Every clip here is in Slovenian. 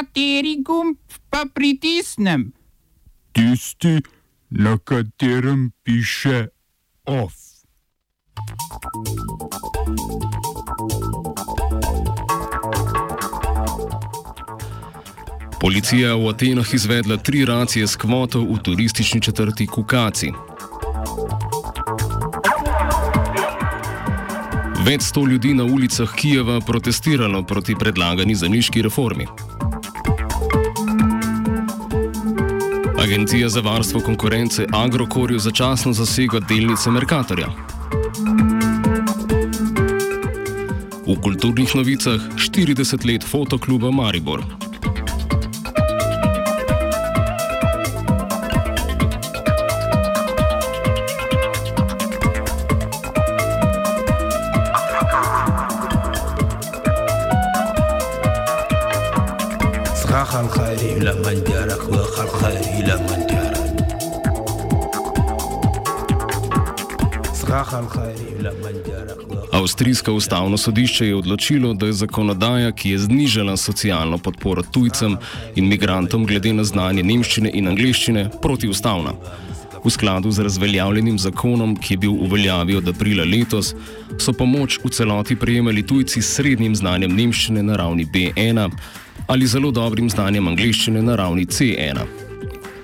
Kateri gumb pa pritisnem? Tisti, na katerem piše OF. Policija je v Atenah izvedla tri racije s kvoto v turistični četrti Kukaci. Več sto ljudi na ulicah Kijeva protestiralo proti predlagani zemljiški reformi. Agencija za varstvo konkurence Agrokorju začasno zasega delnice Merkatorja. V kulturnih novicah 40 let fotokluba Maribor. صراخ الخير إلى من جارك وخ الخير إلى من جارك صراخ الخير إلى من جارك وخ Avstrijsko ustavno sodišče je odločilo, da je zakonodaja, ki je znižala socialno podporo tujcem in migrantom glede na znanje nemščine in angliščine, protiustavna. V skladu z razveljavljenim zakonom, ki je bil v veljavi od aprila letos, so pomoč v celoti prejemali tujci s srednjim znanjem nemščine na ravni B1 ali zelo dobrim znanjem angliščine na ravni C1.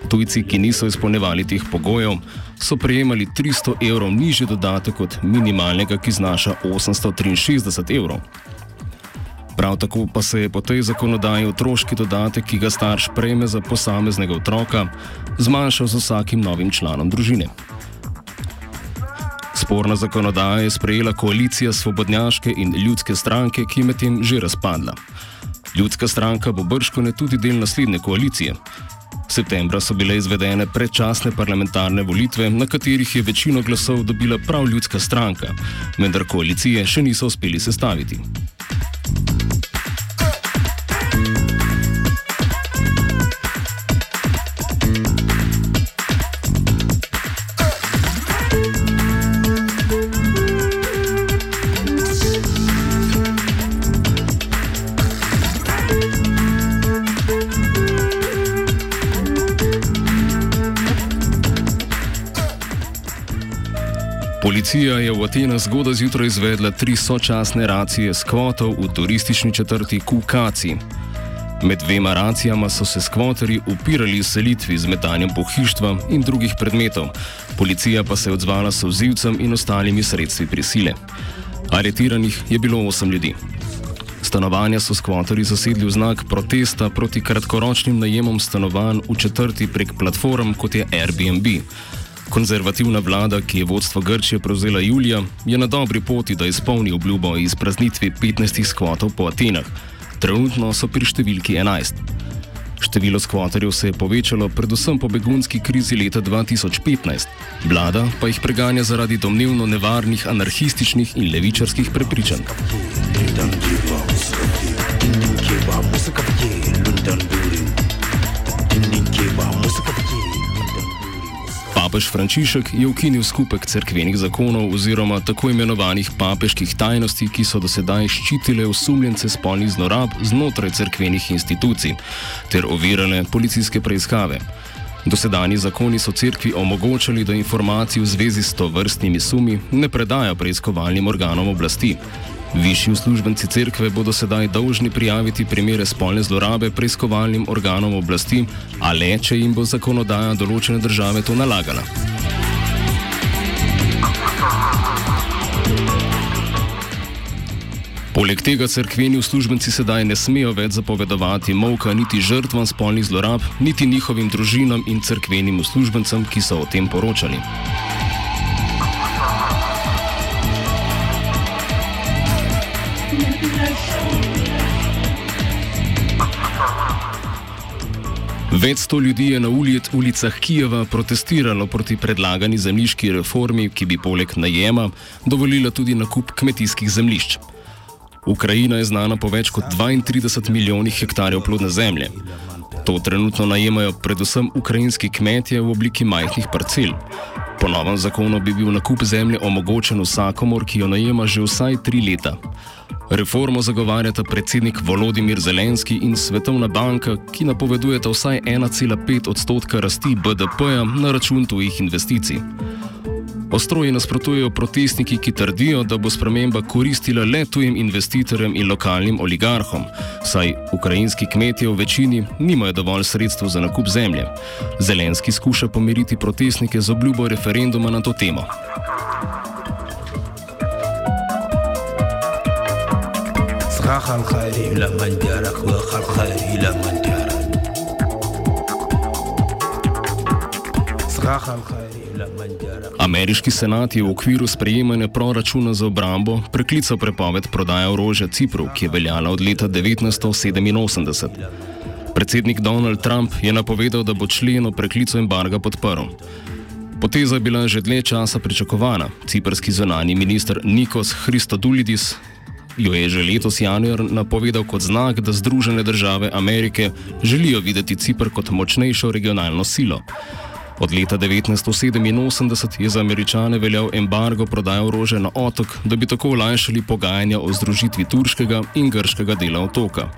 Tujci, ki niso izpolnjevali teh pogojev, so prejemali 300 evrov nižji dodatek od minimalnega, ki znaša 863 evrov. Prav tako pa se je po tej zakonodaji otroški dodatek, ki ga starš prejme za posameznega otroka, zmanjšal z vsakim novim članom družine. Sporna zakonodaja je sprejela koalicija Svobodnjaške in Ljudske stranke, ki je medtem že razpadla. Ljudska stranka bo brškone tudi del naslednje koalicije. Septembra so bile izvedene predčasne parlamentarne volitve, na katerih je večino glasov dobila prav ljudska stranka, vendar koalicije še niso uspeli sestaviti. Policija je v Atenah zgodaj zjutraj izvedla tri sočasne racije s kvoto v turistični četrti Kukaci. Med dvema racijama so se skvoterji upirali selitvi z metanjem pohištva in drugih predmetov, policija pa se je odzvala s vzivcem in ostalimi sredstvi prisile. Aretiranih je bilo osem ljudi. Stanovanja so skvoterji zasedli v znak protesta proti kratkoročnim najemom stanovanj v četrti prek platform kot je Airbnb. Konzervativna vlada, ki je vodstvo Grčije prevzela julija, je na dobri poti, da izpolni obljubo o izpraznitvi 15 skvotov po Atenah. Trenutno so pri številki 11. Število skvoterjev se je povečalo predvsem po begunski krizi leta 2015, vlada pa jih preganja zaradi domnevno nevarnih anarhističnih in levičarskih prepričanj. London Papež Frančišek je ukinil skupek cerkvenih zakonov oziroma tako imenovanih papeških tajnosti, ki so do sedaj ščitile osumljence spolnih zlorab znotraj cerkvenih institucij ter ovirale policijske preiskave. Dosedanji zakoni so cerkvi omogočali, da informacij v zvezi s to vrstnimi sumi ne predajo preiskovalnim organom oblasti. Višji uslužbenci cerkve bodo sedaj dolžni prijaviti primere spolne zlorabe preiskovalnim organom oblasti, a le, če jim bo zakonodaja določene države to nalagala. Poleg tega cerkveni uslužbenci sedaj ne smejo več zapovedovati molka niti žrtvam spolnih zlorab, niti njihovim družinam in cerkvenim uslužbencem, ki so o tem poročali. Več sto ljudi je na ulic, ulicah Kijeva protestiralo proti predlagani zemljiški reformi, ki bi poleg najema dovolila tudi nakup kmetijskih zemljišč. Ukrajina je znana po več kot 32 milijonih hektarjev plodne zemlje. To trenutno najemajo predvsem ukrajinski kmetje v obliki majhnih parcel. Po novem zakonu bi bil nakup zemlje omogočen vsakomor, ki jo najema že vsaj tri leta. Reformo zagovarjata predsednik Volodimir Zelenski in Svetovna banka, ki napovedujeta vsaj 1,5 odstotka rasti BDP-ja na račun tujih investicij. Ostroji nasprotujejo protestniki, ki trdijo, da bo sprememba koristila le tujim investitorjem in lokalnim oligarhom, saj ukrajinski kmetje v večini nimajo dovolj sredstev za nakup zemlje. Zelenski skuša pomiriti protestnike z obljubo referenduma na to temo. صراحة الخير إلى من جارك وخل خير إلى من جارك صراحة الخير إلى من جارك Ameriški senat je v okviru sprejemanja proračuna za obrambo preklical prepoved prodaje orožja Cipru, ki je veljala od leta 1987. Predsednik Donald Trump je napovedal, da bo člen o preklicu embarga podprl. Poteza je bila že dlje časa pričakovana. Ciprski zunani minister Nikos Christodulidis jo je že letos januar napovedal kot znak, da Združene države Amerike želijo videti Cipr kot močnejšo regionalno silo. Od leta 1987 je za američane veljal embargo prodaje orožja na otok, da bi tako olajšali pogajanja o združitvi turškega in grškega dela otoka.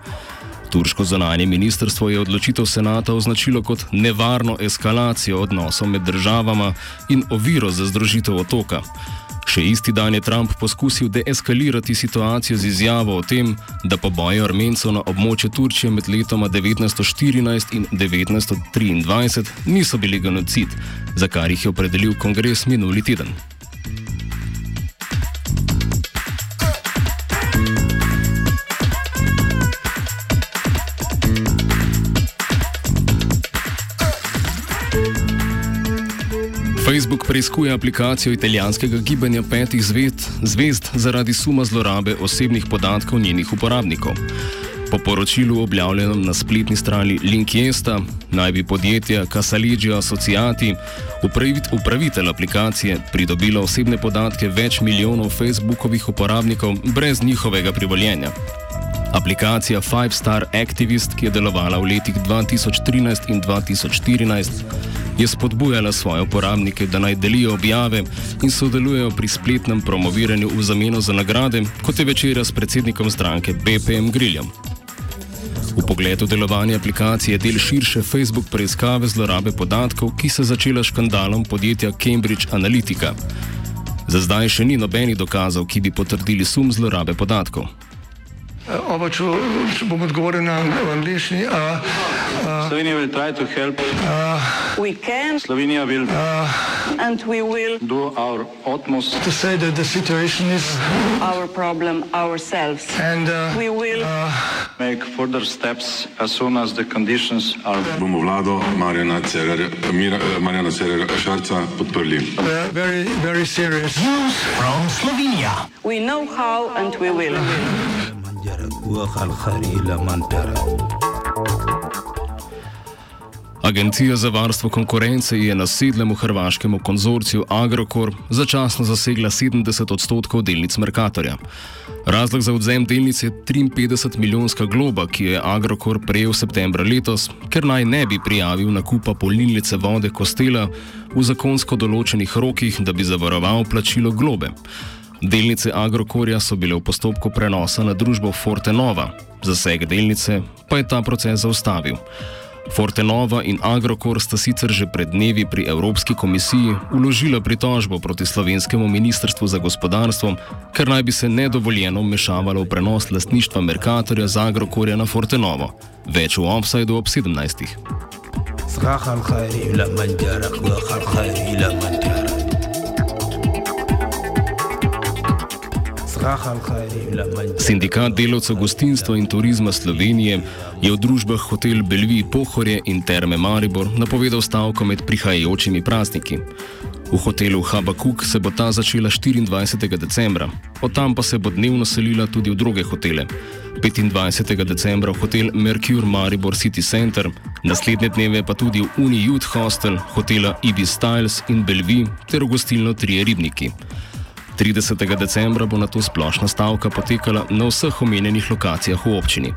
Turško zonanje ministrstvo je odločitev senata označilo kot nevarno eskalacijo odnosov med državama in oviro za združitev otoka. Še isti dan je Trump poskusil deeskalirati situacijo z izjavo o tem, da poboje armencev na območju Turčije med letoma 1914 in 1923 niso bili genocid, za kar jih je opredelil kongres minuli teden. Facebook preiskuje aplikacijo italijanskega gibanja petih zvezd, zvezd zaradi suma zlorabe osebnih podatkov njenih uporabnikov. Po poročilu objavljenem na spletni strani Linkiesta naj bi podjetje Casaligio Associati, upravit, upravitelj aplikacije, pridobilo osebne podatke več milijonov Facebookovih uporabnikov brez njihovega privoljenja. Aplikacija Five Star Activist, ki je delovala v letih 2013 in 2014, je spodbujala svoje uporabnike, da naj delijo objave in sodelujejo pri spletnem promoviranju v zameno za nagrade, kot je večera s predsednikom stranke BPM Griljem. V pogledu delovanja aplikacije je del širše Facebook preiskave zlorabe podatkov, ki se je začela škandalom podjetja Cambridge Analytica. Za zdaj še ni nobenih dokazov, ki bi potrdili sum zlorabe podatkov. Oba, če, če bom odgovoril na angliški. Uh, uh, Slovenia will try to help. We can Slovenia will and we will do our utmost to say that the situation is, our problem ourselves. and uh, We will make further steps as soon as the conditions are bomo vlado Marjana Cererja, Mira, eh, Marjana Cererja Šarca podprli. uh, very, very serious. we know how and we will. jarab waxal xarila mantara. Agencija za varstvo konkurence je na sedlem v hrvaškem konzorciju Agrokor začasno zasegla 70 odstotkov delnic Merkatorja. Razlog za odzem delnic je 53-milijonska globa, ki jo je Agrokor prejel septembra letos, ker naj ne bi prijavil nakupa polnilnice vode Kostela v zakonsko določenih rokih, da bi zavaroval plačilo globe. Delnice Agrokorja so bile v postopku prenosa na družbo Fortenova, zaseg delnice pa je ta proces zaustavil. Fortenova in Agrokor sta sicer že pred dnevi pri Evropski komisiji uložila pritožbo proti slovenskemu ministrstvu za gospodarstvo, ker naj bi se nedovoljeno vmešavalo v prenos lastništva Merkatorja z Agrokorja na Fortenovo. Več v Offsideu ob 17. صراحة الخير إلى من جارك وخل خير إلى من جارك صراحة الخير إلى من جارك Sindikat delavcev gostinstva in turizma Slovenije je v družbah Hotel Belvi Pohorje in Terme Maribor napovedal stavko med prihajajočimi prazniki. V hotelu Habakuk se bo ta začela 24. decembra, od tam pa se bo dnevno selila tudi v druge hotele. 25. decembra v hotel Mercure Maribor City Center, naslednje dneve pa tudi v Uni Youth Hostel, hotela Ibis Styles in Belvi ter v gostilno Trije Ribniki. 30. decembra bo na to splošna stavka potekala na vseh omenjenih lokacijah v občini.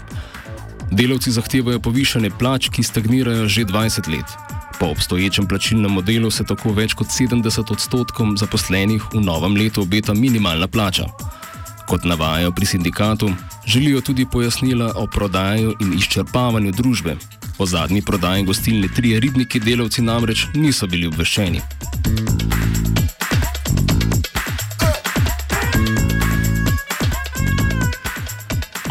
Delavci zahtevajo povišanje plač, ki stagnirajo že 20 let. Po obstoječem plačilnem modelu se tako več kot 70 odstotkom zaposlenih v novem letu obeta minimalna plača. Kot navajajo pri sindikatu, želijo tudi pojasnila o prodaju in izčrpavanju družbe. O zadnji prodaji gostilne trije ribniki delavci namreč niso bili obveščeni.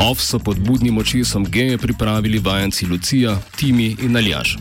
Off so pod budnim očesom geje pripravili vajenci Lucija, Timi in Aljaš.